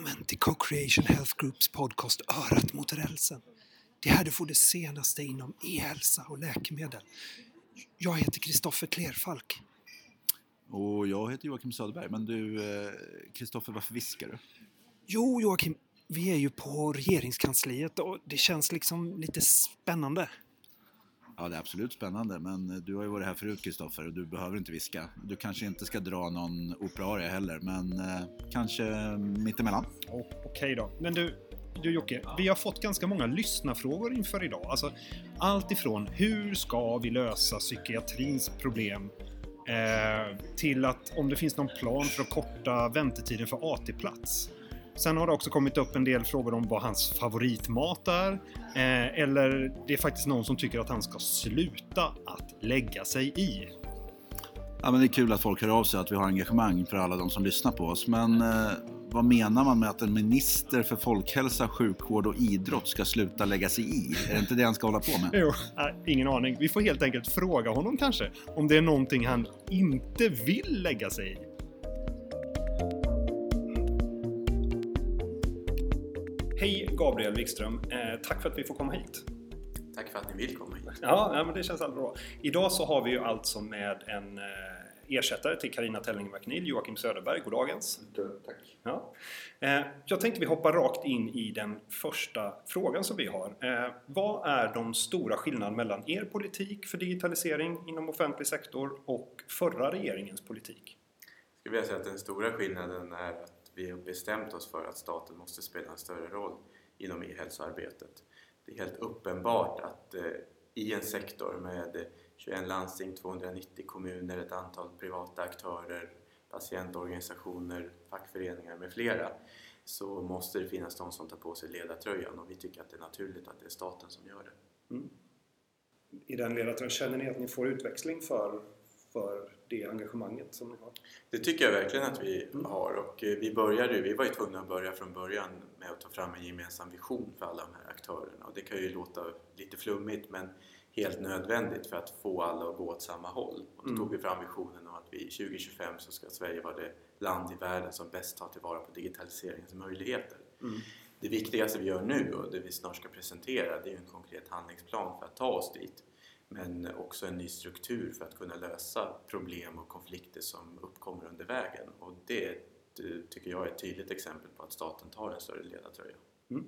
Välkommen till Co-Creation Health Groups podcast Örat mot rälsen. Det är här du får det senaste inom e-hälsa och läkemedel. Jag heter Kristoffer Klerfalk. Och jag heter Joakim Söderberg. Men du, eh, Kristoffer, varför viskar du? Jo, Joakim, vi är ju på regeringskansliet och det känns liksom lite spännande. Ja, det är absolut spännande, men du har ju varit här förut Kristoffer och du behöver inte viska. Du kanske inte ska dra någon operaria heller, men eh, kanske mittemellan. Oh, Okej okay då. Men du, du Jocke, vi har fått ganska många lyssnarfrågor inför idag. Alltså, allt ifrån hur ska vi lösa psykiatrins problem eh, till att om det finns någon plan för att korta väntetiden för AT-plats. Sen har det också kommit upp en del frågor om vad hans favoritmat är. Eh, eller det är faktiskt någon som tycker att han ska sluta att lägga sig i. Ja, men det är kul att folk hör av sig, att vi har engagemang för alla de som lyssnar på oss. Men eh, vad menar man med att en minister för folkhälsa, sjukvård och idrott ska sluta lägga sig i? Är det inte det han ska hålla på med? Jo, äh, ingen aning. Vi får helt enkelt fråga honom kanske. Om det är någonting han inte vill lägga sig i. Hej Gabriel Wikström. Eh, tack för att vi får komma hit. Tack för att ni vill komma hit. Ja, men det känns alldeles bra. Idag så har vi ju alltså med en eh, ersättare till Karina Telling McNeil, Joakim Söderberg. Goddagens. Tack. Ja. Eh, jag tänkte vi hoppar rakt in i den första frågan som vi har. Vad är de stora skillnaderna mellan er politik för digitalisering inom offentlig sektor och förra regeringens politik? Jag skulle vilja säga att den stora skillnaden är att vi har bestämt oss för att staten måste spela en större roll inom e-hälsoarbetet. Det är helt uppenbart att eh, i en sektor med 21 landsting, 290 kommuner, ett antal privata aktörer, patientorganisationer, fackföreningar med flera så måste det finnas de som tar på sig ledartröjan och vi tycker att det är naturligt att det är staten som gör det. Mm. I den ledartröjan, känner ni att ni får utväxling för, för det engagemanget som ni har? Det tycker jag verkligen att vi har och eh, vi började vi var ju tvungna att börja från början med att ta fram en gemensam vision för alla de här aktörerna och det kan ju låta lite flummigt men helt nödvändigt för att få alla att gå åt samma håll. Och då mm. tog vi fram visionen om att vi 2025 så ska Sverige vara det land i världen som bäst tar tillvara på digitaliseringens möjligheter. Mm. Det viktigaste vi gör nu och det vi snart ska presentera det är en konkret handlingsplan för att ta oss dit men också en ny struktur för att kunna lösa problem och konflikter som uppkommer under vägen och det tycker jag är ett tydligt exempel på att staten tar en större ledartröja. Mm.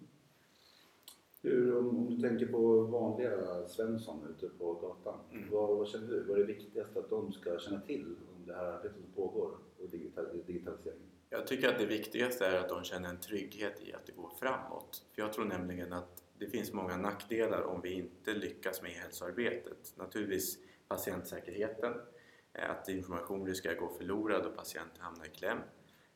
Hur, om, om, du tänker på vanliga Svensson ute på gatan, mm. vad, vad, känner du? Vad är det viktigaste att de ska känna till om det här arbetet som pågår och digital, digitaliseringen? Jag tycker att det viktigaste är att de känner en trygghet i att det går framåt. För jag tror nämligen att det finns många nackdelar om vi inte lyckas med hälsoarbetet. Naturligtvis patientsäkerheten, eh, att information riskerar att gå förlorad och patienter hamnar i kläm.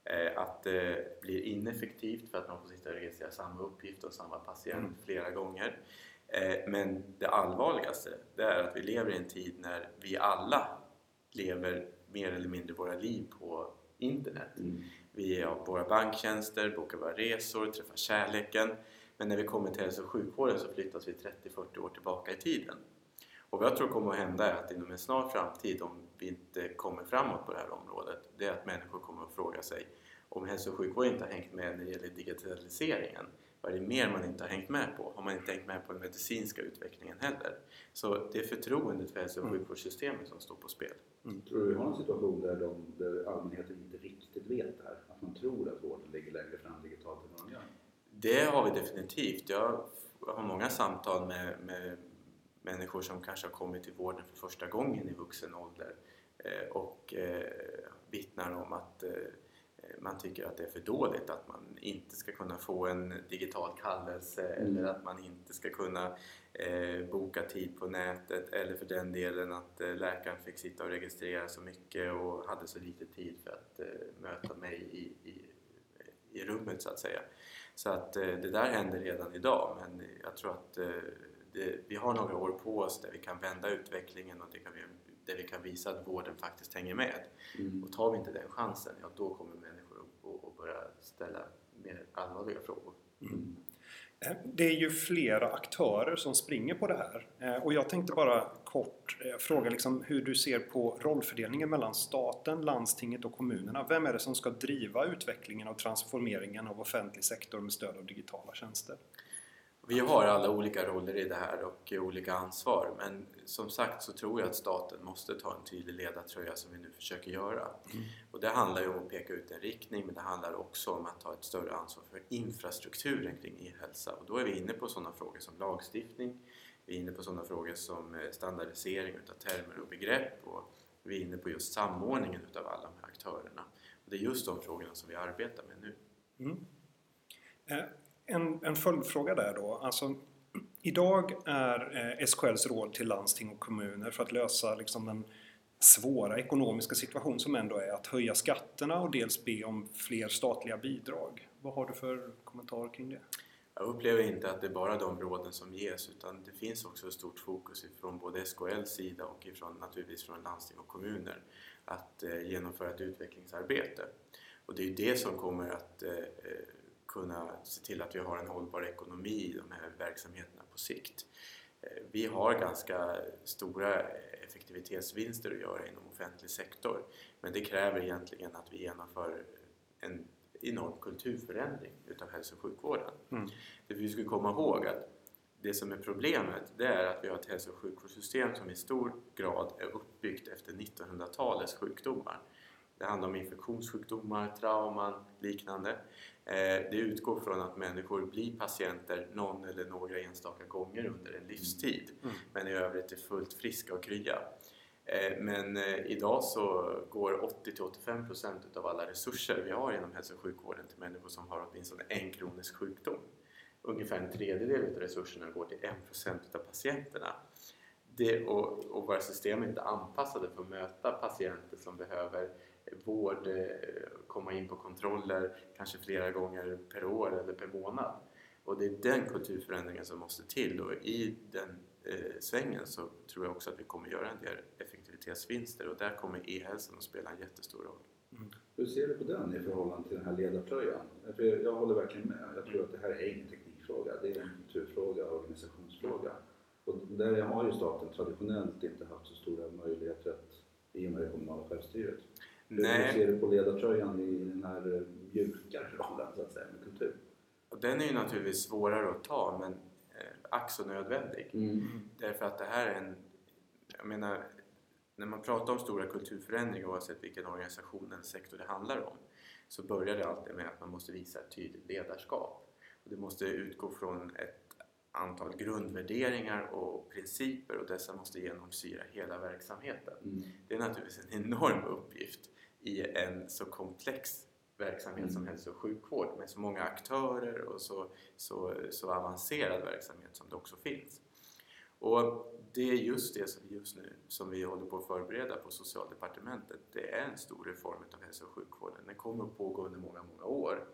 Eh, att det blir ineffektivt för att man får sitta och registrera samma uppgift och samma patient mm. flera gånger. Eh, men det allvarligaste det är att vi lever i en tid när vi alla lever mer eller mindre våra liv på internet. Mm. Vi har våra banktjänster, bokar våra resor, träffar kärleken. Men när vi kommer till hälso och sjukvården så flyttas vi 30-40 år tillbaka i tiden. Och vad jag tror kommer att hända är att inom en snar framtid, om vi inte kommer framåt på det här området, det är att människor kommer att fråga sig om hälso och sjukvården inte har hängt med när det gäller digitaliseringen, vad är det mer man inte har hängt med på? Har man inte hängt med på den medicinska utvecklingen heller? Så det är förtroendet för hälso och mm. sjukvårdssystemet som står på spel. Mm. Tror du vi har en situation där, de, där allmänheten inte riktigt vet det här? Att man tror att vården ligger längre fram digitalt än? Det har vi definitivt. Jag har många samtal med, med människor som kanske har kommit till vården för första gången i vuxen ålder eh, och eh, vittnar om att eh, man tycker att det är för dåligt att man inte ska kunna få en digital kallelse mm. eller att man inte ska kunna eh, boka tid på nätet eller för den delen att eh, läkaren fick sitta och registrera så mycket och hade så lite tid för att eh, möta mig i, i, i rummet så att säga. Så att det där händer redan idag men jag tror att det, vi har några år på oss där vi kan vända utvecklingen och det kan vi, där vi kan visa att vården faktiskt hänger med. Mm. Och tar vi inte den chansen, ja då kommer människor att, att börja ställa mer allvarliga frågor. Mm. Det är ju flera aktörer som springer på det här. Eh, och jag tänkte bara kort eh, fråga liksom hur du ser på rollfördelningen mellan staten, landstinget och kommunerna. Vem är det som ska driva utvecklingen och transformeringen av offentlig sektor med stöd av digitala tjänster? Vi har alla olika roller i det här och olika ansvar men som sagt så tror jag att staten måste ta en tydlig ledartröja som vi nu försöker göra. Och det handlar ju om att peka ut en riktning men det handlar också om att ta ett större ansvar för infrastrukturen kring e-hälsa och då är vi inne på sådana frågor som lagstiftning, vi är inne på sådana frågor som eh, standardisering utav termer och begrepp och vi är inne på just samordningen utav alla de här aktörerna. Och det är just de frågorna som vi arbetar med nu. Mm. Eh, en, en följdfråga där då. Alltså, idag är eh, SKLs råd till landsting och kommuner för att lösa liksom, den svåra ekonomiska situation som ändå är att höja skatterna och dels be om fler statliga bidrag. Vad har du för kommentar kring det? Jag upplever inte att det är bara de råden som ges utan det finns också ett stort fokus från både SKLs sida och ifrån, naturligtvis från landsting och kommuner att eh, genomföra ett utvecklingsarbete. Och det är ju det som kommer att eh, eh kunna se till att vi har en hållbar ekonomi i de här verksamheterna på sikt. Eh, vi har ganska stora effektivitetsvinster att göra inom offentlig sektor men det kräver egentligen att vi genomför en enorm kulturförändring utav hälso och sjukvården. Mm. Det vi ska komma ihåg att det som är problemet det är att vi har ett hälso och sjukvårdssystem som i stor grad är uppbyggt efter 1900-talets sjukdomar. Det handlar om infektionssjukdomar, trauman, liknande. Eh, Det utgår från att människor blir patienter någon eller några enstaka gånger under en livstid Mm. men i övrigt är fullt friska och krya. Eh, Men eh, idag så går 80-85% utav alla resurser vi har inom hälso och sjukvården till människor som har åtminstone en kronisk sjukdom. Ungefär en tredjedel av resurserna går till 1% utav patienterna. Det, och, och våra system är inte anpassade för att möta patienter som behöver vård, eh, komma in på kontroller kanske flera gånger per år eller per månad. Och det är den kulturförändringen som måste till och i den eh, svängen så tror jag också att vi kommer göra en del effektivitetsvinster och där kommer e-hälsan att spela en jättestor roll. Hur ser du på den i förhållande till den här ledartröjan? För jag håller verkligen med. Jag tror att det här är ingen teknikfråga. Det är en kulturfråga, organisationsfråga. Och där har ju staten traditionellt inte haft så stora möjligheter att, i och med det kommunala självstyret. Hur Nej. ser du på ledartröjan i den här eh, mjuka rollen så att säga med kultur? Och den är ju naturligtvis svårare att ta men eh, ack så nödvändig. Därför att det här är en... Jag menar, när man pratar om stora kulturförändringar oavsett vilken organisation eller sektor det handlar om så börjar det alltid med att man måste visa ett tydligt ledarskap. Och det måste utgå från ett antal grundvärderingar och principer och dessa måste genomsyra hela verksamheten. Mm. Det är naturligtvis en enorm uppgift i en så komplex verksamhet som Mm. hälso och sjukvård med så många aktörer och så, så, så avancerad verksamhet som det också finns. Och det är just det som vi just nu som vi håller på att förbereda på Socialdepartementet. Det är en stor reform av hälso och sjukvården. Den kommer att pågå under många, många år.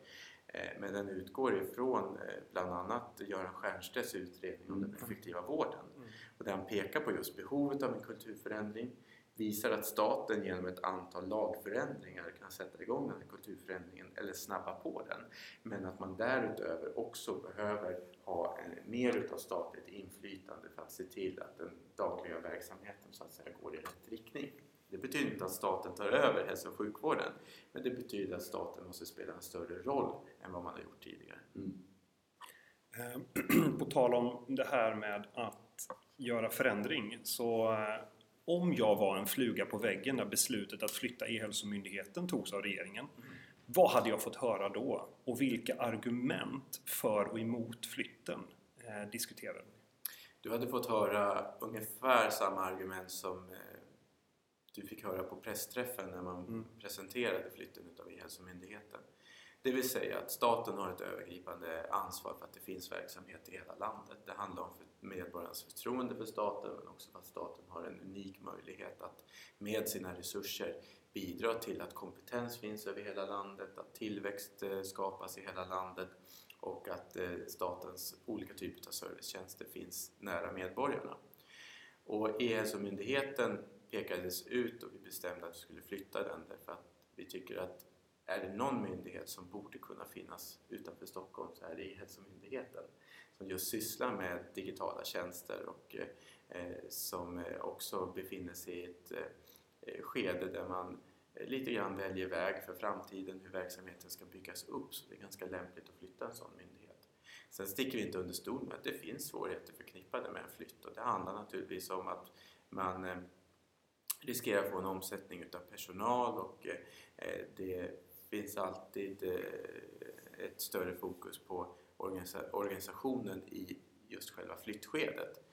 Eh, Men den utgår ifrån eh, bland annat Göran Stiernstedts utredning om den effektiva vården. Mm. Och där han pekar på just behovet av en kulturförändring, visar att staten genom ett antal lagförändringar kan sätta igång den här kulturförändringen eller snabba på den. Men att man därutöver också behöver ha en, mer utav statligt inflytande för att se till att den dagliga verksamheten så att säga går i rätt riktning. Det betyder inte att staten tar över hälso och sjukvården men det betyder att staten måste spela en större roll än vad man har gjort tidigare. Mm. Eh, På tal om det här med att göra förändring så eh, om jag var en fluga på väggen när beslutet att flytta E-hälsomyndigheten togs av regeringen vad hade jag fått höra då? Och vilka argument för och emot flytten eh, diskuterade ni? Du hade fått höra ungefär samma argument som eh, du fick höra på pressträffen när man Mm. presenterade flytten utav E-hälsomyndigheten. Det vill säga att staten har ett övergripande ansvar för att det finns verksamhet i hela landet. Det handlar om för medborgarnas förtroende för staten men också för att staten har en unik möjlighet att med sina resurser bidra till att kompetens finns över hela landet, att tillväxt eh, skapas i hela landet och att eh, statens olika typer av servicetjänster finns nära medborgarna. Och E-hälsomyndigheten pekades ut och vi bestämde att vi skulle flytta den därför att vi tycker att är det någon myndighet som borde kunna finnas utanför Stockholm så är det E-hälsomyndigheten som just sysslar med digitala tjänster och eh, som eh, också befinner sig i ett eh, skede där man lite grann väljer väg för framtiden, hur verksamheten ska byggas upp. Så det är ganska lämpligt att flytta en sån myndighet. Sen sticker vi inte under stol med att det finns svårigheter förknippade med en flytt och det handlar naturligtvis om att man eh, riskerar att få en omsättning utav personal och eh, det finns alltid eh, ett större fokus på organisationen i just själva flyttskedet.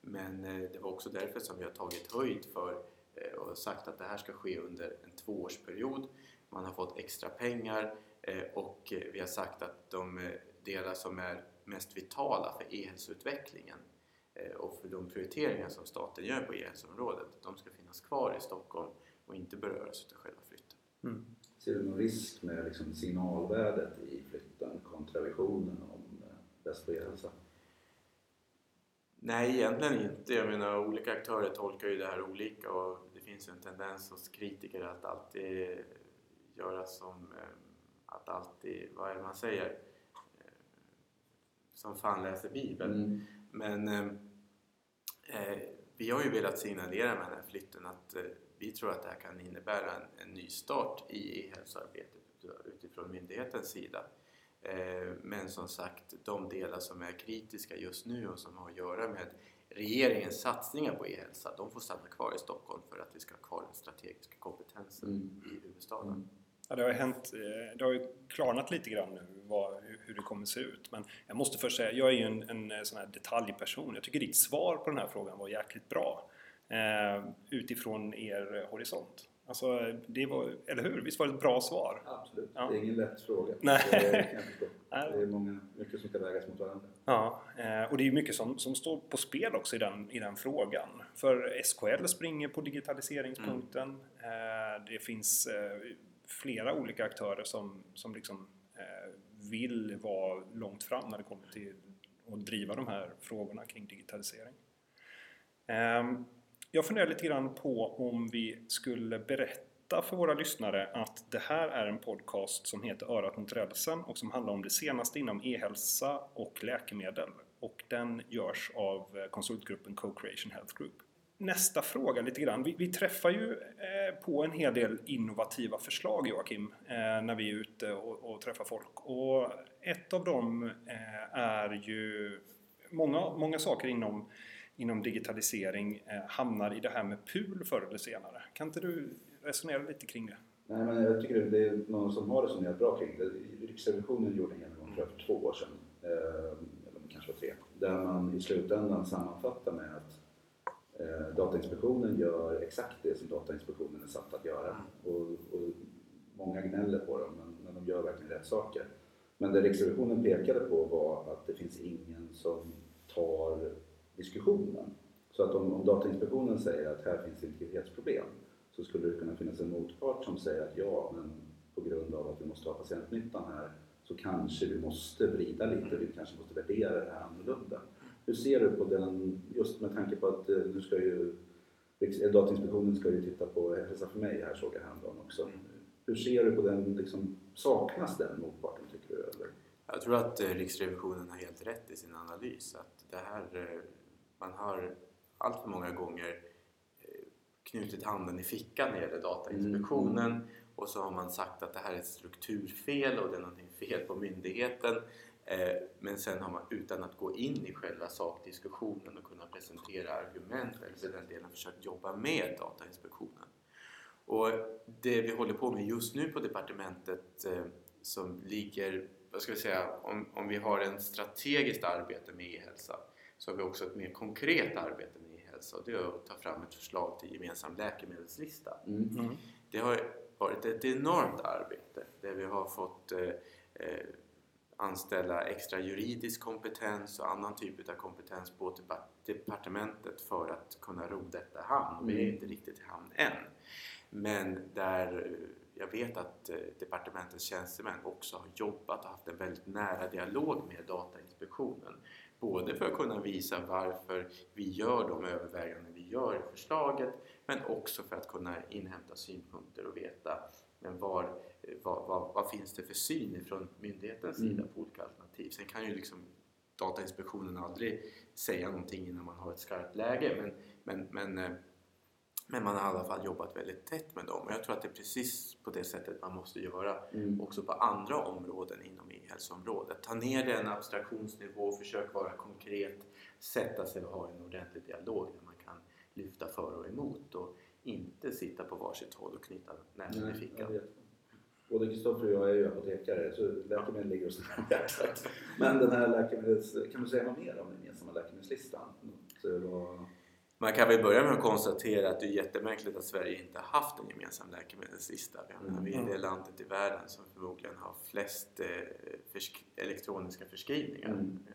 Men eh, det var också därför som vi har tagit höjd för eh, och sagt att det här ska ske under en tvåårsperiod. Man har fått extra pengar eh, och vi har sagt att de eh, delar som är mest vitala för e-hälsoutvecklingen eh, och för de prioriteringar som staten gör på e-hälsoområdet, de ska finnas kvar i Stockholm och inte beröras av själva flytten. Mm. Ser du någon risk med liksom signalvärdet i flytten kontra visionen om eh, bäst hälsa? Nej, egentligen inte. Jag menar, olika aktörer tolkar ju det här olika och det finns en tendens hos kritiker att alltid göra som eh, att alltid, vad är det man säger? Eh, som fan läser Bibeln. Mm. Men eh, vi har ju velat signalera med den här flytten att vi tror att det här kan innebära en, en ny start i e-hälsoarbetet utifrån myndighetens sida. Eh, men som sagt, de delar som är kritiska just nu och som har att göra med regeringens satsningar på e-hälsa, de får stanna kvar i Stockholm för att vi ska ha kvar den strategiska kompetensen mm. i huvudstaden. Mm. Ja, det har hänt, eh, det har ju klarnat lite grann nu vad, hur det kommer se ut. Men jag måste först säga, jag är ju en, en eh, sån här detaljperson. Jag tycker ditt svar på den här frågan var jäkligt bra utifrån er horisont. Alltså, det var, eller hur? Visst var det ett bra svar? Absolut. Ja. Det är ingen lätt fråga. Nej. Det är många, mycket som ska vägas mot varandra. Ja, eh, och det är mycket som, som står på spel också i den, i den frågan. För SKL springer på digitaliseringspunkten. Mm. Eh, det finns eh, flera olika aktörer som, som liksom, vill vara långt fram när det kommer till att driva de här frågorna kring digitalisering. Jag funderar lite grann på om vi skulle berätta för våra lyssnare att det här är en podcast som heter Örat mot rälsen och som handlar om det senaste inom e-hälsa och läkemedel. Och den görs av eh, konsultgruppen Co-Creation Health Group. Nästa fråga lite grann. Vi, vi träffar ju eh, på en hel del innovativa förslag Joakim, eh, när vi är ute och, och, träffar folk. Och ett av dem eh, är ju många, många saker inom inom digitalisering eh, hamnar i det här med PUL förr eller senare. Kan inte du resonera lite kring det? Nej, men jag tycker det är någon som har resonerat bra kring det. Riksrevisionen gjorde en genomgång för två år sedan, eh, eller kanske var tre, där man i slutändan sammanfattar med att eh, Datainspektionen gör exakt det som Datainspektionen är satt att göra. Och, och många gnäller på dem, men, men de gör verkligen rätt saker. Men det Riksrevisionen pekade på var att det finns ingen som tar diskussionen. Så att om, om Datainspektionen säger att här finns integritetsproblem så skulle det kunna finnas en motpart som säger att ja, men på grund av att vi måste ha patientnyttan här så kanske vi måste vrida lite, vi kanske måste värdera det här annorlunda. Hur ser du på den, just med tanke på att eh, nu ska ju eh, Datainspektionen ska ju titta på Hälsa för mig här såg jag häromdagen också. Hur ser du på den, liksom, saknas den motparten tycker du? Eller? Jag tror att eh, Riksrevisionen har helt rätt i sin analys att det här man har allt för många gånger eh, knutit handen i fickan när det gäller Datainspektionen mm. och så har man sagt att det här är ett strukturfel och det är någonting fel på myndigheten eh, men sen har man utan att gå in i själva sakdiskussionen och kunna presentera argument eller för den delen försökt jobba med Datainspektionen. Och det vi håller på med just nu på departementet eh, som ligger, vad ska vi säga, om, om vi har en strategiskt arbete med e-hälsa så har vi också ett mer konkret arbete med e-hälsa och det är att ta fram ett förslag till gemensam läkemedelslista. Mm. Det har varit ett enormt arbete där vi har fått eh, eh, anställa extra juridisk kompetens och annan typ av kompetens på departementet för att kunna ro detta i hamn. Mm. Vi är mm. inte riktigt i hamn än. Men där eh, jag vet att eh, departementets tjänstemän också har jobbat och haft en väldigt nära dialog med Datainspektionen Både för att kunna visa varför vi gör de överväganden vi gör i förslaget men också för att kunna inhämta synpunkter och veta men var vad, vad, vad finns det för syn från myndighetens sida Mm. på olika alternativ. Sen kan ju liksom Datainspektionen aldrig säga någonting innan man har ett skarpt läge men, men, men, eh, men man har i alla fall jobbat väldigt tätt med dem och jag tror att det är precis på det sättet man måste göra Mm. också på andra områden inom e-hälsoområdet. Ta ner det en abstraktionsnivå, försök vara konkret, sätta sig och ha en ordentlig dialog där man kan lyfta för och emot och inte sitta på varsitt håll och knyta näven i fickan. Både Kristoffer och jag är ju apotekare så läkemedel ligger oss nära. Men den här läkemedels... Kan du säga något mer om den gemensamma läkemedelslistan? Så vad- Man kan väl börja med att konstatera att det är jättemärkligt att Sverige inte haft en gemensam läkemedelslista. Menar, Vi är det landet i världen som förmodligen har flest eh, försk- elektroniska förskrivningar. Mm. Eh,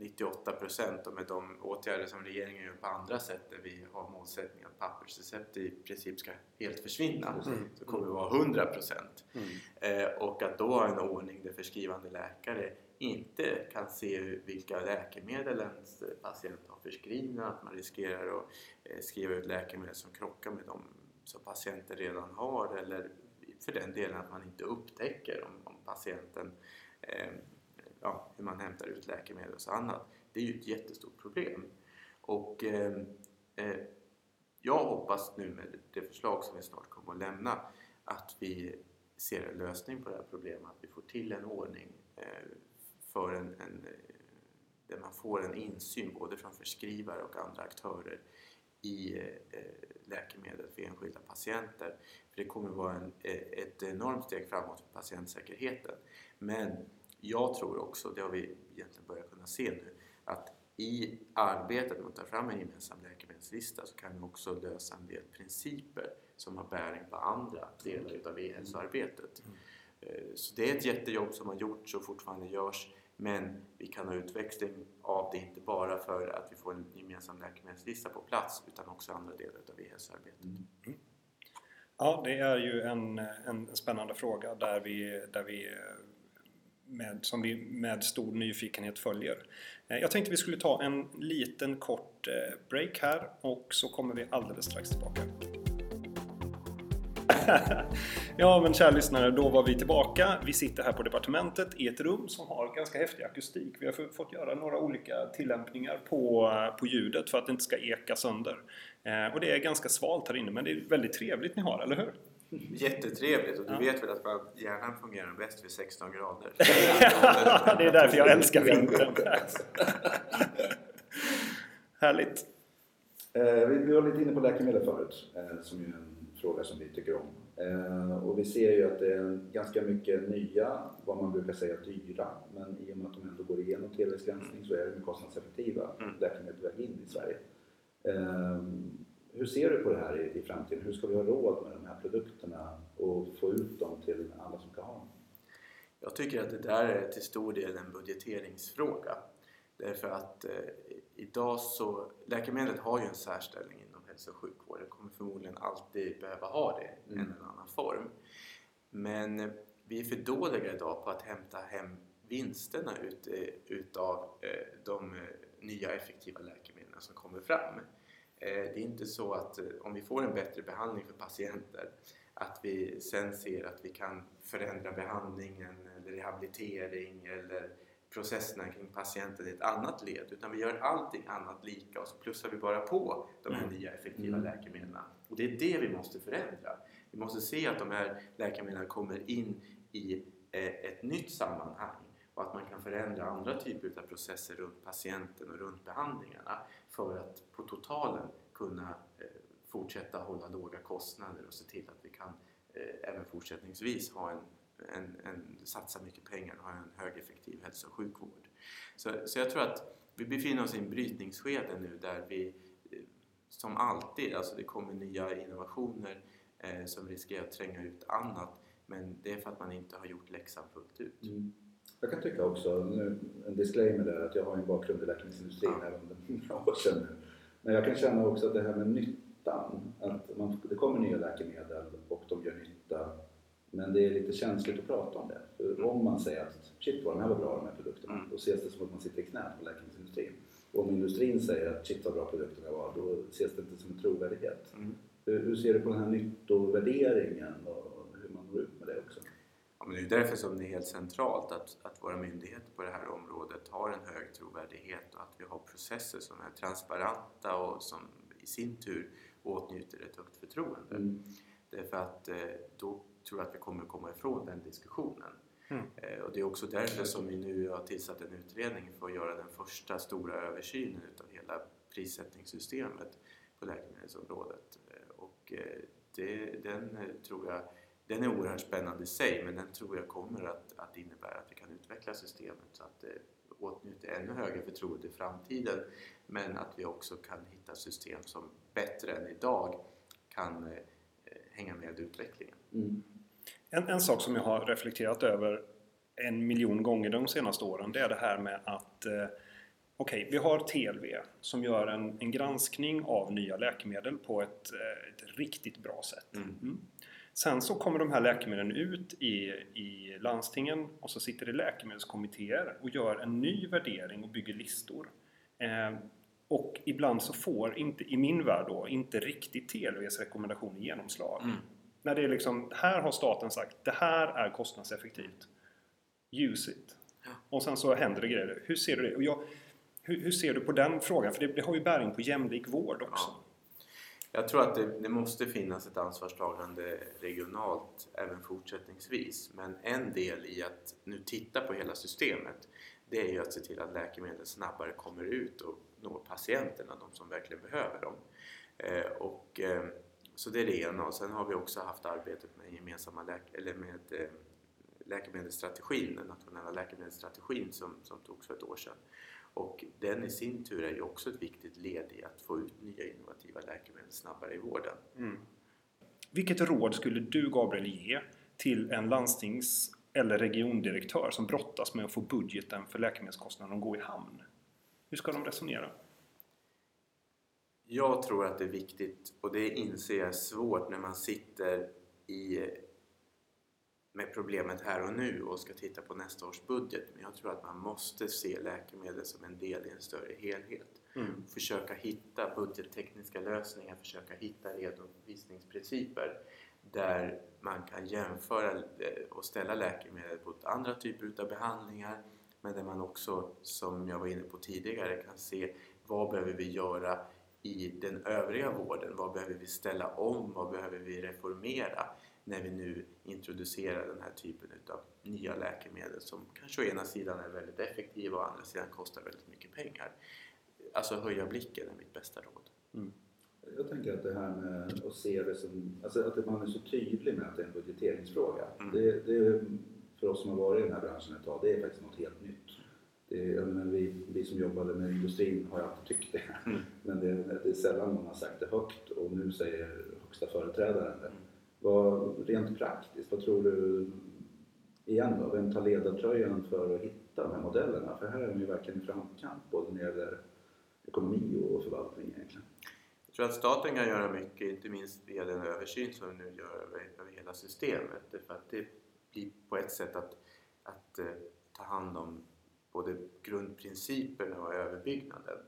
98 procent och med de åtgärder som regeringen gör på andra sätt där vi har målsättning att pappersrecept i princip ska helt försvinna så kommer det vara 100 procent. Eh, och att då ha en ordning där förskrivande läkare inte kan se vilka läkemedel ens patient har förskrivna, att man riskerar att eh, skriva ut läkemedel som krockar med de som patienten redan har eller för den delen att man inte upptäcker om, om patienten eh, ja, hur man hämtar ut läkemedel och så annat. Det är ju ett jättestort problem. Och eh, eh, jag hoppas nu med det förslag som vi snart kommer att lämna att vi ser en lösning på det här problemet, att vi får till en ordning eh, för en, en, där man får en insyn både från förskrivare och andra aktörer i eh, läkemedel för enskilda patienter. För det kommer vara en, eh, ett enormt steg framåt för patientsäkerheten. Men jag tror också, det har vi egentligen börjat kunna se nu, att i arbetet med att ta fram en gemensam läkemedelslista så kan vi också lösa en del principer som har bäring på andra delar utav e-hälsoarbetet. Eh, Så det är ett jättejobb som har gjorts och fortfarande görs men vi kan ha utväxling av det inte bara för att vi får en gemensam läkemedelslista på plats utan också andra delar av e-hälsoarbetet. Mm. Ja, det är ju en, en spännande fråga där vi, där vi med, som vi med stor nyfikenhet följer. Eh, jag tänkte vi skulle ta en liten kort eh, break här och så kommer vi alldeles strax tillbaka. ja men kära lyssnare, då var vi tillbaka. Vi sitter här på departementet i ett rum som har ganska häftig akustik. Vi har fått göra några olika tillämpningar på, på ljudet för att det inte ska eka sönder. Eh, och det är ganska svalt här inne men det är väldigt trevligt ni har, eller hur? Jättetrevligt och du Ja. vet väl att hjärnan fungerar bäst vid 16 grader? det är därför jag älskar vintern. Härligt. Eh, vi, vi var lite inne på läkemedel förut, eh, som ju är en fråga som vi tycker om. Eh, och vi ser ju att det är ganska mycket nya, vad man brukar säga dyra, men i och med att de ändå går igenom tillväxtgranskning så är de kostnadseffektiva Mm. läkemedel på väg in i Sverige. Eh, hur ser du på det här i, i framtiden? Hur ska vi ha råd med de här produkterna och få ut dem till alla som ska ha dem? Jag tycker att det där är till stor del en budgeteringsfråga. Därför att eh, idag så, läkemedel har ju en särställning hälso och sjukvården, kommer förmodligen alltid behöva ha det i en Mm. eller annan form. Men eh, vi är för dåliga idag på att hämta hem vinsterna ut, eh, utav eh, de nya effektiva läkemedlen som kommer fram. Det är inte så att om vi får en bättre behandling för patienter att vi sen ser att vi kan förändra behandlingen eller rehabilitering eller processerna kring patienten i ett annat led utan vi gör allting annat lika och så plussar vi bara på de här nya effektiva Mm. läkemedlen. Och det är det vi måste förändra. Vi måste se att de här läkemedlen kommer in i eh, ett nytt sammanhang och att man kan förändra andra typer av processer runt patienten och runt behandlingarna för att på totalen kunna eh, fortsätta hålla låga kostnader och se till att vi kan eh, även fortsättningsvis ha en, en, en, satsa mycket pengar och ha en högeffektiv hälso och sjukvård. Så, så jag tror att vi befinner oss i en brytningsskede nu där vi eh, som alltid, alltså det kommer nya innovationer eh, som riskerar att tränga ut annat men det är för att man inte har gjort läxan fullt ut. Mm. Jag kan tycka också, nu, en disclaimer där, att jag har en bakgrund i läkemedelsindustrin Ja. även om det är några år sedan nu. Men jag kan känna också att det här med nyttan, att man, det kommer nya läkemedel och de gör nytta. Men det är lite känsligt att prata om det. För om man säger att shit vad de här var bra de här produkterna, Mm. då ses det som att man sitter i knät på läkemedelsindustrin. Och om industrin säger att shit vad bra produkterna var, då ses det inte som en trovärdighet. Mm. Hur, hur ser du på den här nyttovärderingen och hur man når ut med det också? men det är därför som det är helt centralt att, att våra myndigheter på det här området har en hög trovärdighet och att vi har processer som är transparenta och som i sin tur åtnjuter ett högt förtroende. Mm. Därför att eh, då tror att vi kommer komma ifrån den diskussionen. Mm. Eh, Och det är också därför som vi nu har tillsatt en utredning för att göra den första stora översynen utav hela prissättningssystemet på läkemedelsområdet. Eh, Och eh, det, den tror jag den är oerhört spännande i sig men den tror jag kommer att, att innebära att vi kan utveckla systemet så att det åtnjuter ännu högre förtroende i framtiden men att vi också kan hitta system som bättre än idag kan eh, hänga med utvecklingen. Mm. En, en sak som jag har reflekterat över en miljon gånger de senaste åren det är det här med att eh, Okej, vi har TLV som gör en, en granskning av nya läkemedel på ett, eh, ett riktigt bra sätt. Mm. Mm. Sen så kommer de här läkemedlen ut i, i landstingen och så sitter det läkemedelskommittéer och gör en ny värdering och bygger listor. Eh, och ibland så får inte, i min värld då, inte riktigt TLVs rekommendationer genomslag. Mm. När det är liksom, här har staten sagt, det här är kostnadseffektivt. Use it. Ja. Och sen så händer det grejer. Hur ser du det? Och jag, hur, hur ser du på den frågan? För det, det har ju bäring på jämlik vård också. Ja. Jag tror att det, det måste finnas ett ansvarstagande regionalt även fortsättningsvis. Men en del i att nu titta på hela systemet det är ju att se till att läkemedel snabbare kommer ut och når patienterna, de som verkligen behöver dem. Eh, och, eh, så det är det ena. Och sen har vi också haft arbetet med gemensamma läk- eller med eh, läkemedelsstrategin, den nationella läkemedelsstrategin som, som togs för ett år sedan. Och den i sin tur är ju också ett viktigt led i att få ut nya innovativa läkemedel snabbare i vården. Mm. Vilket råd skulle du Gabriel ge till en landstings eller regiondirektör som brottas med att få budgeten för läkemedelskostnaderna att gå i hamn? Hur ska de resonera? Jag tror att det är viktigt och det inser jag är svårt när man sitter i, med problemet här och nu och ska titta på nästa års budget. Men jag tror att man måste se läkemedel som en del i en större helhet. Mm. Försöka hitta budgettekniska lösningar, försöka hitta redovisningsprinciper där man kan jämföra eh, och ställa läkemedel mot andra typer av behandlingar men där man också, som jag var inne på tidigare, kan se vad behöver vi göra i den övriga vården? Vad behöver vi ställa om? Vad behöver vi reformera när vi nu introducerar den här typen av nya läkemedel som kanske å ena sidan är väldigt effektiva och å andra sidan kostar väldigt mycket pengar. Alltså höja blicken är mitt bästa råd. Jag tänker att det här med att se det som, alltså att man är så tydlig med att det är en budgeteringsfråga. Mm. Det, det, för oss som har varit i den här branschen ett tag, det är faktiskt något helt nytt. Det, jag menar, vi, vi som jobbade med industrin har ju alltid tyckt det. Mm. Men det, det är sällan någon har sagt det högt och nu säger högsta företrädaren det. Vad, rent praktiskt, vad tror du, igen då, vem tar ledartröjan för att hitta de här modellerna? För här är de ju verkligen i framkant, både när det gäller ekonomi och förvaltning egentligen. Jag tror att staten kan göra mycket, inte minst via den översyn som vi nu gör över, över hela systemet. För att det blir på ett sätt att, att eh, ta hand om både grundprinciperna och överbyggnaden.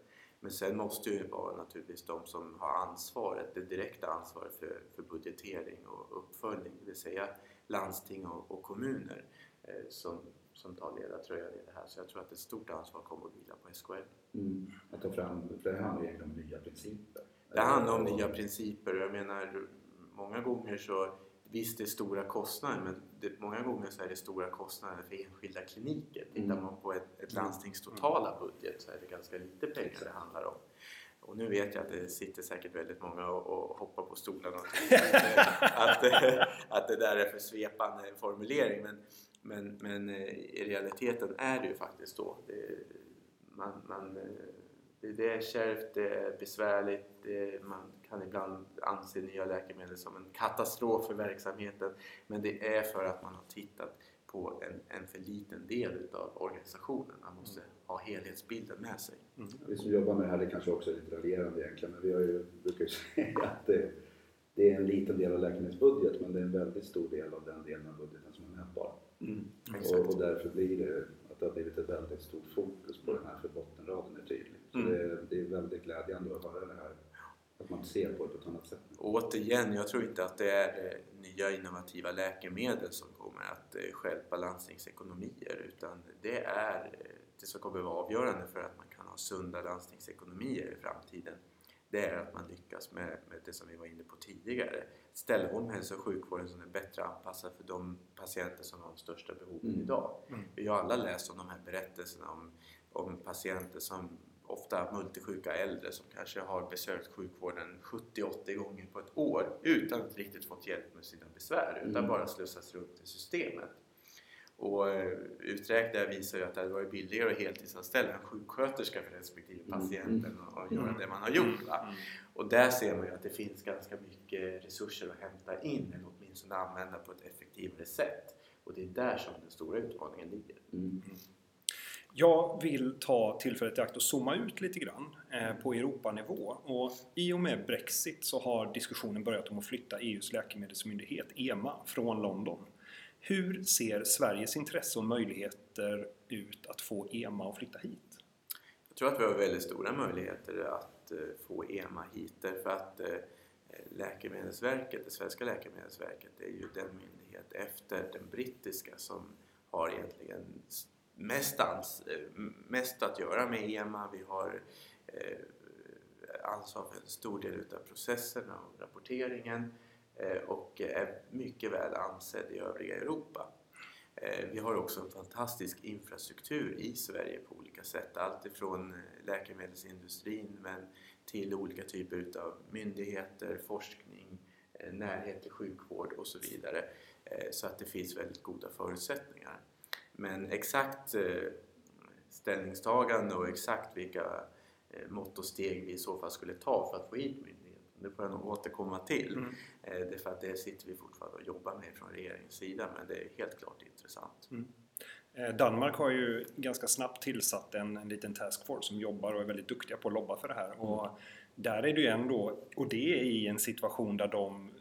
Men sen måste ju vara naturligtvis de som har ansvaret, det direkta ansvaret för, för budgetering och uppföljning, det vill säga landsting och, och kommuner eh, som, som tar ledartröjan i det här. Så jag tror att ett stort ansvar kommer att vila på SKL. Mm. Att ta fram, för det handlar egentligen om nya principer. Det handlar om nya principer och jag menar många gånger så visst det är stora kostnader men det, många gånger så är det stora kostnader för enskilda kliniker. Tittar Mm. man på ett, ett landstings totala budget så är det ganska lite pengar det handlar om. Och nu vet jag att det sitter säkert väldigt många och, och hoppar på stolarna och att, att, att det där är för svepande formulering men, men, men eh, i realiteten är det ju faktiskt så. Det, man, man, eh, det, det är kärvt, det är besvärligt, det, man kan ibland anse nya läkemedel som en katastrof för verksamheten men det är för att man har tittat på en, en för liten del utav organisationen. Man måste ha helhetsbilden med sig. Vi som jobbar med det här, det kanske också är lite raljerande egentligen, men vi har ju, brukar ju säga att det, det är en liten del av läkemedelsbudget men det är en väldigt stor del av den delen av budgeten som är mätbar. Exakt. Och, och därför blir det att det har blivit ett väldigt stort fokus på den här för bottenraden är tydlig. Så Mm. det, det är väldigt glädjande att höra det här Att man ser på det på ett annat sätt. Återigen, jag tror inte att det är nya innovativa läkemedel som kommer att eh, stjälpa landstingsekonomier utan det är eh, det som kommer vara avgörande för att man kan ha sunda landstingsekonomier i framtiden. Det är att man lyckas med, med det som vi var inne på tidigare. Ställa om hälso och sjukvården så den är bättre anpassad för de patienter som har de största behoven Mm. idag. Mm. Vi har alla läst om de här berättelserna om, om patienter som ofta multisjuka äldre som kanske har besökt sjukvården 70-80 gånger på ett år utan att riktigt fått hjälp med sina besvär utan Mm. bara slussats runt i systemet. Och eh, uträkningar visar ju att det hade varit billigare att heltidsanställa en sjuksköterska för respektive Mm. patienten och, och göra Mm. det man har gjort. Va? Och där ser man ju att det finns ganska mycket resurser att hämta in eller åtminstone använda på ett effektivare sätt. Och det är där som den stora utmaningen ligger. Mm. Jag vill ta tillfället i akt och zooma ut lite grann eh, på Europanivå. Och I och med Brexit så har diskussionen börjat om att flytta EUs läkemedelsmyndighet EMA från London. Hur ser Sveriges intresse och möjligheter ut att få EMA att flytta hit? Jag tror att vi har väldigt stora möjligheter att eh, få EMA hit därför att eh, Läkemedelsverket, det svenska Läkemedelsverket, är ju den myndighet efter den brittiska som har egentligen mest, ans- eh, mest att göra med EMA. Vi har eh, alltså ansvar för en stor del utav processerna och rapporteringen eh, och är mycket väl ansedd i övriga Europa. Vi har också en fantastisk infrastruktur i Sverige på olika sätt. Allt ifrån läkemedelsindustrin men till olika typer utav myndigheter, forskning, närhet till sjukvård och så vidare. Så att det finns väldigt goda förutsättningar. Men exakt eh, ställningstagande och exakt vilka eh, mått och steg vi i så fall skulle ta för att få hit myndigheten, det får jag nog återkomma till. Mm. Eh, Det är för att det sitter vi fortfarande och jobbar med från regeringens sida men det är helt klart intressant. Eh, Danmark har ju ganska snabbt tillsatt en, en liten taskforce som jobbar och är väldigt duktiga på att lobba för det här. Och där är det ju ändå, och det är i en situation där, de,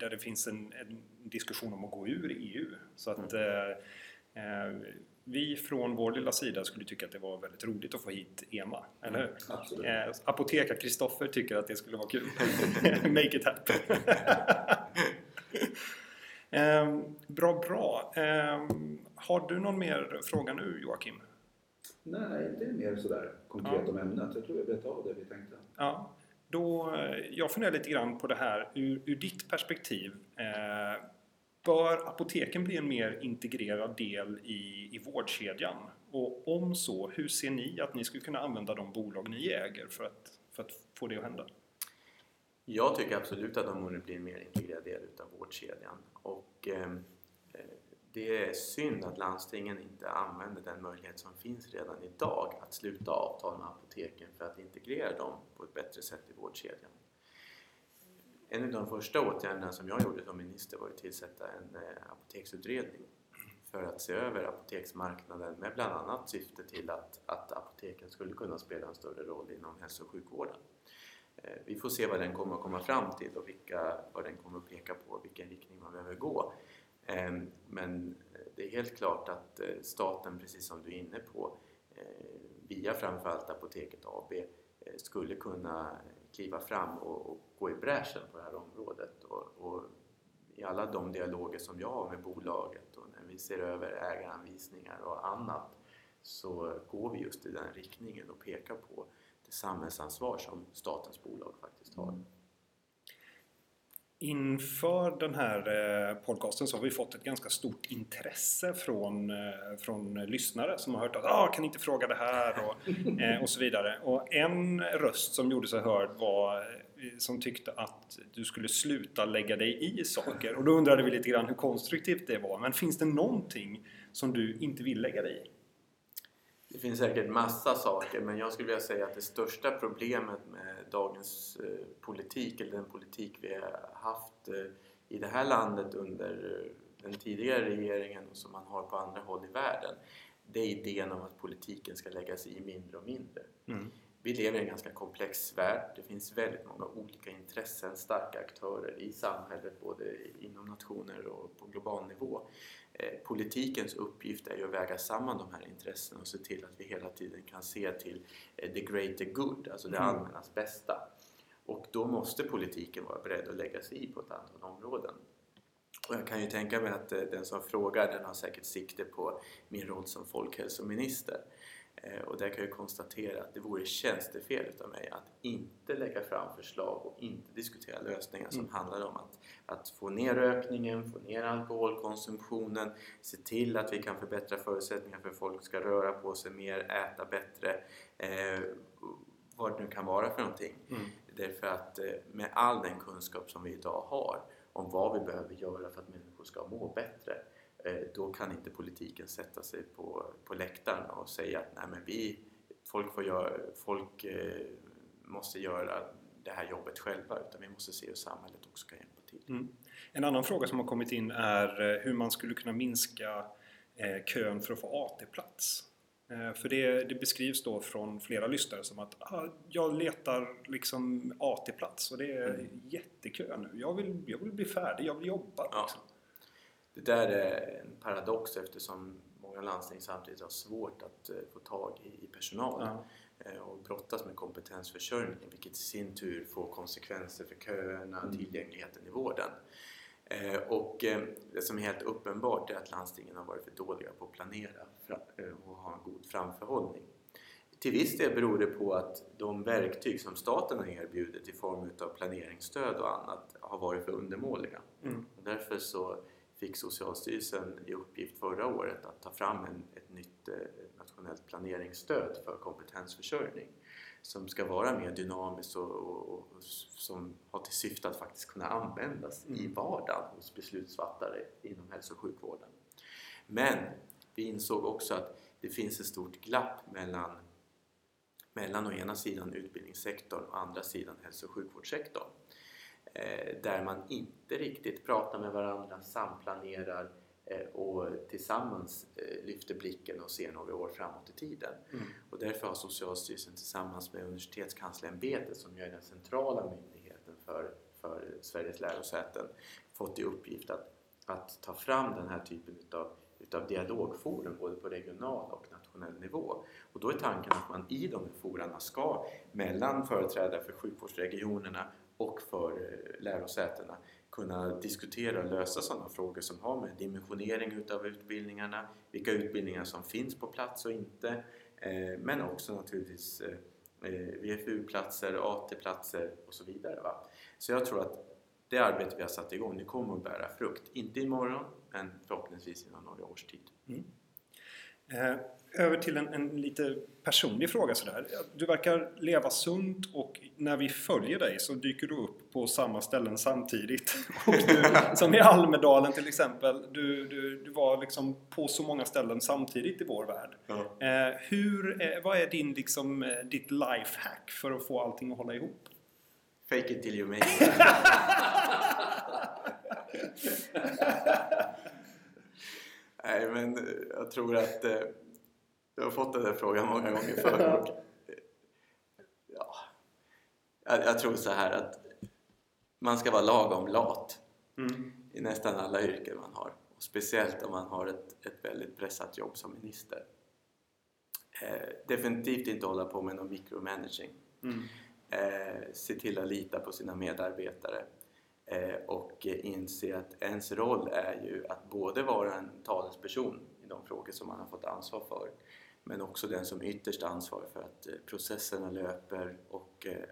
där det finns en, en diskussion om att gå ur EU. Så att eh, vi från vår lilla sida skulle tycka att det var väldigt roligt att få hit EMA, eller hur? Absolut. Eh, Apoteka Kristoffer tycker att det skulle vara kul. Make it happen. Ehm, bra, bra. Ehm, har du någon mer fråga nu Joakim? Nej, det är mer sådär konkret Ja. om ämnet. Jag tror vi vet av det vi tänkte. Ja, då, eh, jag funderar lite grann på det här ur, ur ditt perspektiv. Eh, bör apoteken bli en mer integrerad del i, i vårdkedjan? Och om så, hur ser ni att ni skulle kunna använda de bolag ni äger för att, för att få det att hända? Jag tycker absolut att de borde bli en mer integrerad del utav vårdkedjan och ehm, eh, det är synd att landstingen inte använder den möjlighet som finns redan idag att sluta avtal med apoteken för att integrera dem på ett bättre sätt i vårdkedjan. En av de första åtgärderna som jag gjorde som minister var att tillsätta en eh, apoteksutredning för att se över apoteksmarknaden med bland annat syfte till att, att apoteken skulle kunna spela en större roll inom hälso och sjukvården. Eh, vi får se vad den kommer att komma fram till och vilka, vad den kommer att peka på, vilken riktning man behöver gå. Ehm, men eh, det är helt klart att staten, precis som du är inne på, via framförallt Apoteket AB skulle kunna kliva fram och, och gå i bräschen på det här området. Och, och I alla de dialoger som jag har med bolaget och när vi ser över ägaranvisningar och annat så går vi just i den riktningen och pekar på det samhällsansvar som statens bolag faktiskt har. Inför den här eh, podcasten så har vi fått ett ganska stort intresse från, eh, från lyssnare som har hört att ah, kan inte fråga det här och, eh, och så vidare. Och en röst som gjorde sig hörd var som tyckte att du skulle sluta lägga dig i saker. Och då undrade vi lite grann hur konstruktivt det var. Men finns det någonting som du inte vill lägga dig i? Det finns säkert massa saker men jag skulle vilja säga att det största problemet med dagens eh, politik eller den politik vi har haft eh, i det här landet under eh, den tidigare regeringen och som man har på andra håll i världen det är idén om att politiken ska lägga sig i mindre och mindre. Mm. Vi lever i en ganska komplex värld. Det finns väldigt många olika intressen, starka aktörer i samhället både inom nationer och på global nivå. Eh, Politikens uppgift är ju att väga samman de här intressena och se till att vi hela tiden kan se till eh, the greater good, alltså det Mm. allmännas bästa. Och då måste politiken vara beredd att lägga sig i på ett antal områden. Och jag kan ju tänka mig att eh, den som frågar den har säkert sikte på min roll som folkhälsominister. Eh, och där kan jag konstatera att det vore tjänstefel utav mig att inte lägga fram förslag och inte diskutera lösningar som Mm. handlar om att, att få ner rökningen, få ner alkoholkonsumtionen, se till att vi kan förbättra förutsättningar för att folk ska röra på sig mer, äta bättre, eh, vad det nu kan vara för någonting. Mm. Därför att eh, med all den kunskap som vi idag har om vad vi behöver göra för att människor ska må bättre då kan inte politiken sätta sig på, på läktaren och säga att Nej, men vi, folk, får göra, folk eh, måste göra det här jobbet själva utan vi måste se hur samhället också kan hjälpa till. Mm. En annan fråga som har kommit in är eh, hur man skulle kunna minska eh, kön för att få AT-plats. Eh, För det, det beskrivs då från flera lyssnare som att ah, jag letar liksom AT-plats och det är jättekö nu. Jag vill, jag vill bli färdig, jag vill jobba. Ja. Liksom. Det där är en paradox eftersom många landsting samtidigt har svårt att eh, få tag i, personal Ja. eh, och brottas med kompetensförsörjning vilket i sin tur får konsekvenser för köerna och tillgängligheten i vården. Eh, Och det som är helt uppenbart är att landstingen har varit för dåliga på att planera och ha en god framförhållning. Till viss del beror det på att de verktyg som staten har erbjudit i form av planeringsstöd och annat har varit för undermåliga. Mm. Och därför så fick Socialstyrelsen i uppgift förra året att ta fram en, ett nytt eh, nationellt planeringsstöd för kompetensförsörjning som ska vara mer dynamiskt och, och, och som har till syfte att faktiskt kunna användas i Mm. vardagen hos beslutsfattare inom hälso och sjukvården. Men vi insåg också att det finns ett stort glapp mellan, mellan å ena sidan utbildningssektorn och å andra sidan hälso och sjukvårdssektorn där man inte riktigt pratar med varandra, samplanerar eh, och tillsammans eh, lyfter blicken och ser några år framåt i tiden. Mm. Och därför har Socialstyrelsen tillsammans med Universitetskanslersämbetet som ju är den centrala myndigheten för, för Sveriges lärosäten fått i uppgift att, att ta fram den här typen utav, utav dialogforum både på regional och nationell nivå. Och då är tanken att man i de här forumna ska mellan företrädare för sjukvårdsregionerna och för eh, lärosätena kunna diskutera och lösa sådana frågor som har med dimensionering utav utbildningarna, vilka utbildningar som finns på plats och inte, eh, men också naturligtvis eh, VFU-platser, AT-platser och så vidare. Va? Så jag tror att det arbete vi har satt igång, det kommer att bära frukt. Inte imorgon, men förhoppningsvis inom några års tid. Mm över till en, en lite personlig fråga sådär. Du verkar leva sunt och när vi följer dig så dyker du upp på samma ställen samtidigt. Du, som i Almedalen till exempel. Du, du, du var liksom på så många ställen samtidigt i vår värld. Eh, hur, eh, vad är din, liksom, eh, ditt lifehack för att få allting att hålla ihop? Fake it till you make it. Nej, men eh, jag tror att eh, du har fått den där frågan många gånger förr. Och, eh, ja, jag, jag tror så här att man ska vara lagom lat Mm. i nästan alla yrken man har. Och speciellt om man har ett, ett väldigt pressat jobb som minister. Eh, definitivt inte hålla på med någon micromanaging. Mm. Eh, se till att lita på sina medarbetare eh, och eh, inse att ens roll är ju att både vara en talesperson i de frågor som man har fått ansvar för men också den som ytterst ansvarar för att eh, processerna löper och eh,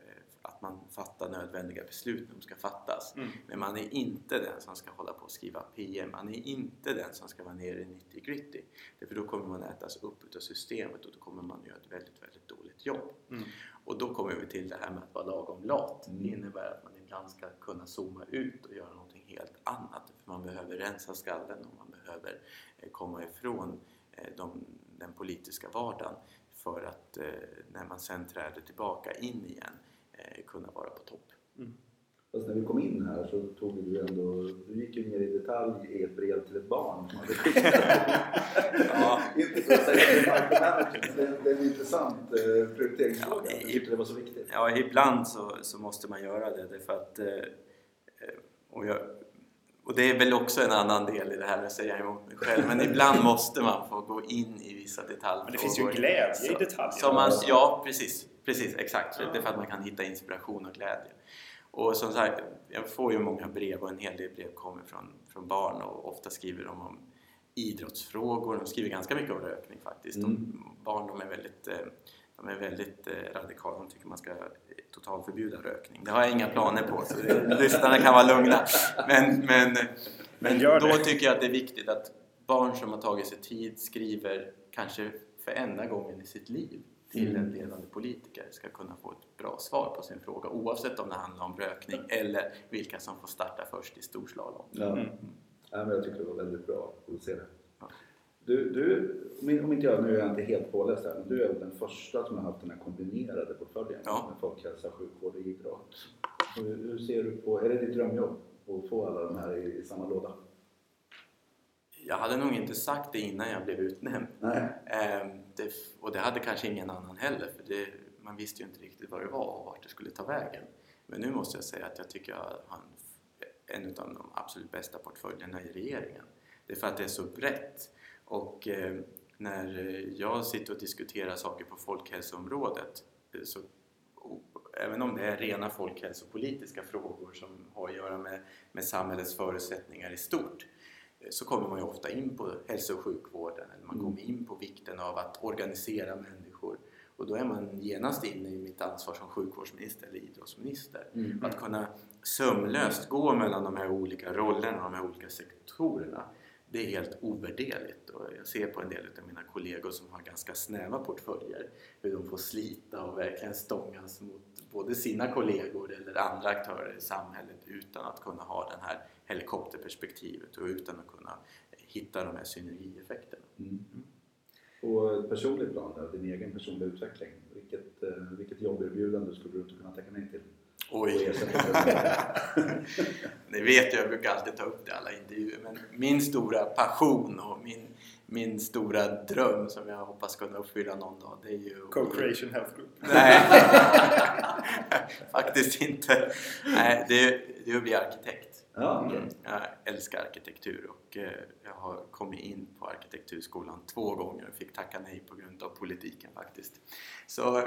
att man fattar nödvändiga beslut när de ska fattas. Mm. Men man är inte den som ska hålla på och skriva PM, man är inte den som ska vara nere i 90 gritty. Därför då kommer man ätas upp utav systemet och då kommer man göra ett väldigt, väldigt dåligt jobb. Mm. Och då kommer vi till det här med att vara lagom lat. Det innebär att man ibland ska kunna zooma ut och göra någonting helt annat. För man behöver rensa skallen och man behöver eh, komma ifrån eh, de, den politiska vardagen för att eh, när man sen träder tillbaka in igen kunna vara på topp. Mm. Fast när vi kom in här så tog du ändå, du gick ju ner i detalj i ett brev till ett barn som hade skickat. Ja. Inte för att säga att det är det en intressant eh, prioriteringsfråga. Ja, Jag tyckte det var så viktigt. Ja, ibland så, så måste man göra det därför att eh, eh, och jag, och det är väl också en annan del i det här med att säga emot mig själv. Men ibland måste man få gå in i vissa detaljfrågor. Men det finns ju glädje i detaljer. Som man, ja, precis. Precis, exakt. Det är för att man kan hitta inspiration och glädje. Och som sagt, jag får ju många brev och en hel del brev kommer från, från barn och ofta skriver de om idrottsfrågor. De skriver ganska mycket om rökning faktiskt. De, Mm. barn de är väldigt, eh, de är väldigt eh, radikala. De tycker man ska totalförbjuda rökning. Det har jag inga planer på, så det, lyssnarna kan vara lugna. Men, men, men då tycker jag att det är viktigt att barn som har tagit sig tid skriver kanske för enda gången i sitt liv till en ledande politiker ska kunna få ett bra svar på sin fråga oavsett om det handlar om rökning eller vilka som får starta först i storslalom. Ja. Mm. Ja, men jag tycker det var väldigt bra att se det. Ja. Du, du, om om inte jag, nu är jag inte helt påläst här, men du är väl den första som har haft den här kombinerade portföljen Ja. med folkhälsa, sjukvård och idrott. Hur, hur ser du på, är det ditt drömjobb att få alla de här i, i samma låda? Jag hade nog inte sagt det innan jag blev utnämnd. Ehm, det, och det hade kanske ingen annan heller för det, man visste ju inte riktigt vad det var och vart det skulle ta vägen. Men nu måste jag säga att jag tycker jag har en, en av de absolut bästa portföljerna i regeringen. Det är för att det är så brett. Och eh, när jag sitter och diskuterar saker på folkhälsoområdet eh, så även om det är rena folkhälsopolitiska frågor som har att göra med, med samhällets förutsättningar i stort så kommer man ju ofta in på hälso och sjukvården eller man Mm. kommer in på vikten av att organisera människor och då är man genast inne i mitt ansvar som sjukvårdsminister eller idrottsminister. Mm. Att kunna sömlöst gå mellan de här olika rollerna, de här olika sektorerna det är helt ovärderligt och jag ser på en del av mina kollegor som har ganska snäva portföljer hur de får slita och verkligen stångas mot både sina kollegor eller andra aktörer i samhället utan att kunna ha det här helikopterperspektivet och utan att kunna hitta de här synergieffekterna. Mm. På ett personligt plan, då, din egen personliga utveckling, vilket, eh, vilket jobberbjudande skulle du inte kunna tacka nej till? Oj! Ni vet ju, jag brukar alltid ta upp det i alla intervjuer, men min stora passion och min, min stora dröm som jag hoppas kunna uppfylla någon dag, det är ju... Co-creation Health Group. Nej, faktiskt inte. Nej, det, det är att bli arkitekt. Ja, okej. Mm, Jag älskar arkitektur och eh, jag har kommit in på arkitekturskolan två gånger och fick tacka nej på grund av politiken faktiskt. Så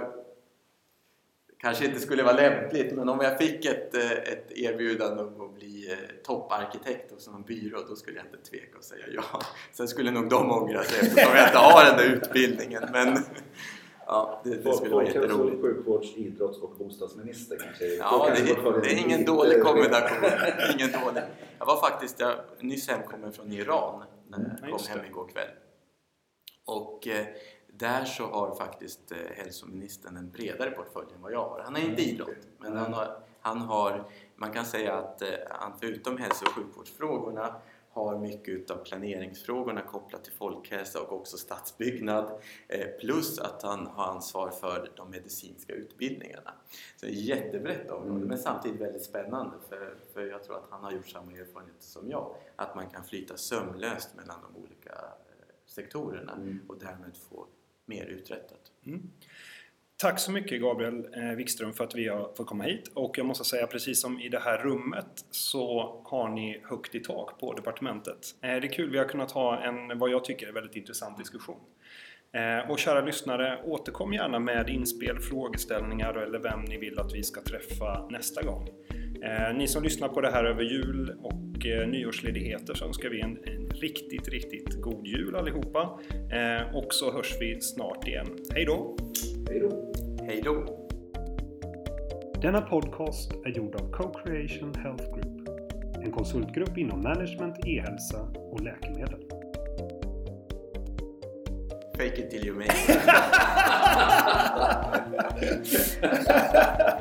kanske inte skulle vara lämpligt men om jag fick ett, eh, ett erbjudande om att bli eh, topparkitekt hos någon byrå då skulle jag inte tveka att säga ja. Sen skulle nog de ångra sig eftersom jag inte har den där utbildningen men ja, det, det skulle vara jätteroligt. sjukvårds-, idrotts och bostadsminister kanske? Ja, det, Folkhälsoportföljen det är ingen dålig kombination. ingen dålig. Jag var faktiskt jag, nyss hemkommen från Iran när Ja, jag kom just hem det. igår kväll. Och eh, där så har faktiskt eh, hälsoministern en bredare portfölj än vad jag har. Han är inte idrott, men han har, han har man kan säga att eh, han förutom hälso och sjukvårdsfrågorna har mycket utav planeringsfrågorna kopplat till folkhälsa och också stadsbyggnad eh, plus att han har ansvar för de medicinska utbildningarna. Så det är ett jättebrett område Mm. men samtidigt väldigt spännande för, för jag tror att han har gjort samma erfarenheter som jag. Att man kan flyta sömlöst mellan de olika eh, sektorerna Mm. och därmed få mer uträttat. Tack så mycket Gabriel eh, Wikström för att vi har fått komma hit. Och jag måste säga precis som i det här rummet så har ni högt i tak på departementet. Eh, det är kul, vi har kunnat ha en, vad jag tycker är väldigt intressant diskussion. Eh, och kära lyssnare, återkom gärna med inspel, frågeställningar eller vem ni vill att vi ska träffa nästa gång. Ni som lyssnar på det här över jul och nyårsledigheter så önskar vi en, en riktigt, riktigt god jul allihopa. Och så hörs vi snart igen. Hej då! Hej då! Hej då! Denna podcast är gjord av Co-Creation Health Group, en konsultgrupp inom management, e-hälsa och läkemedel. Fake it till you make it.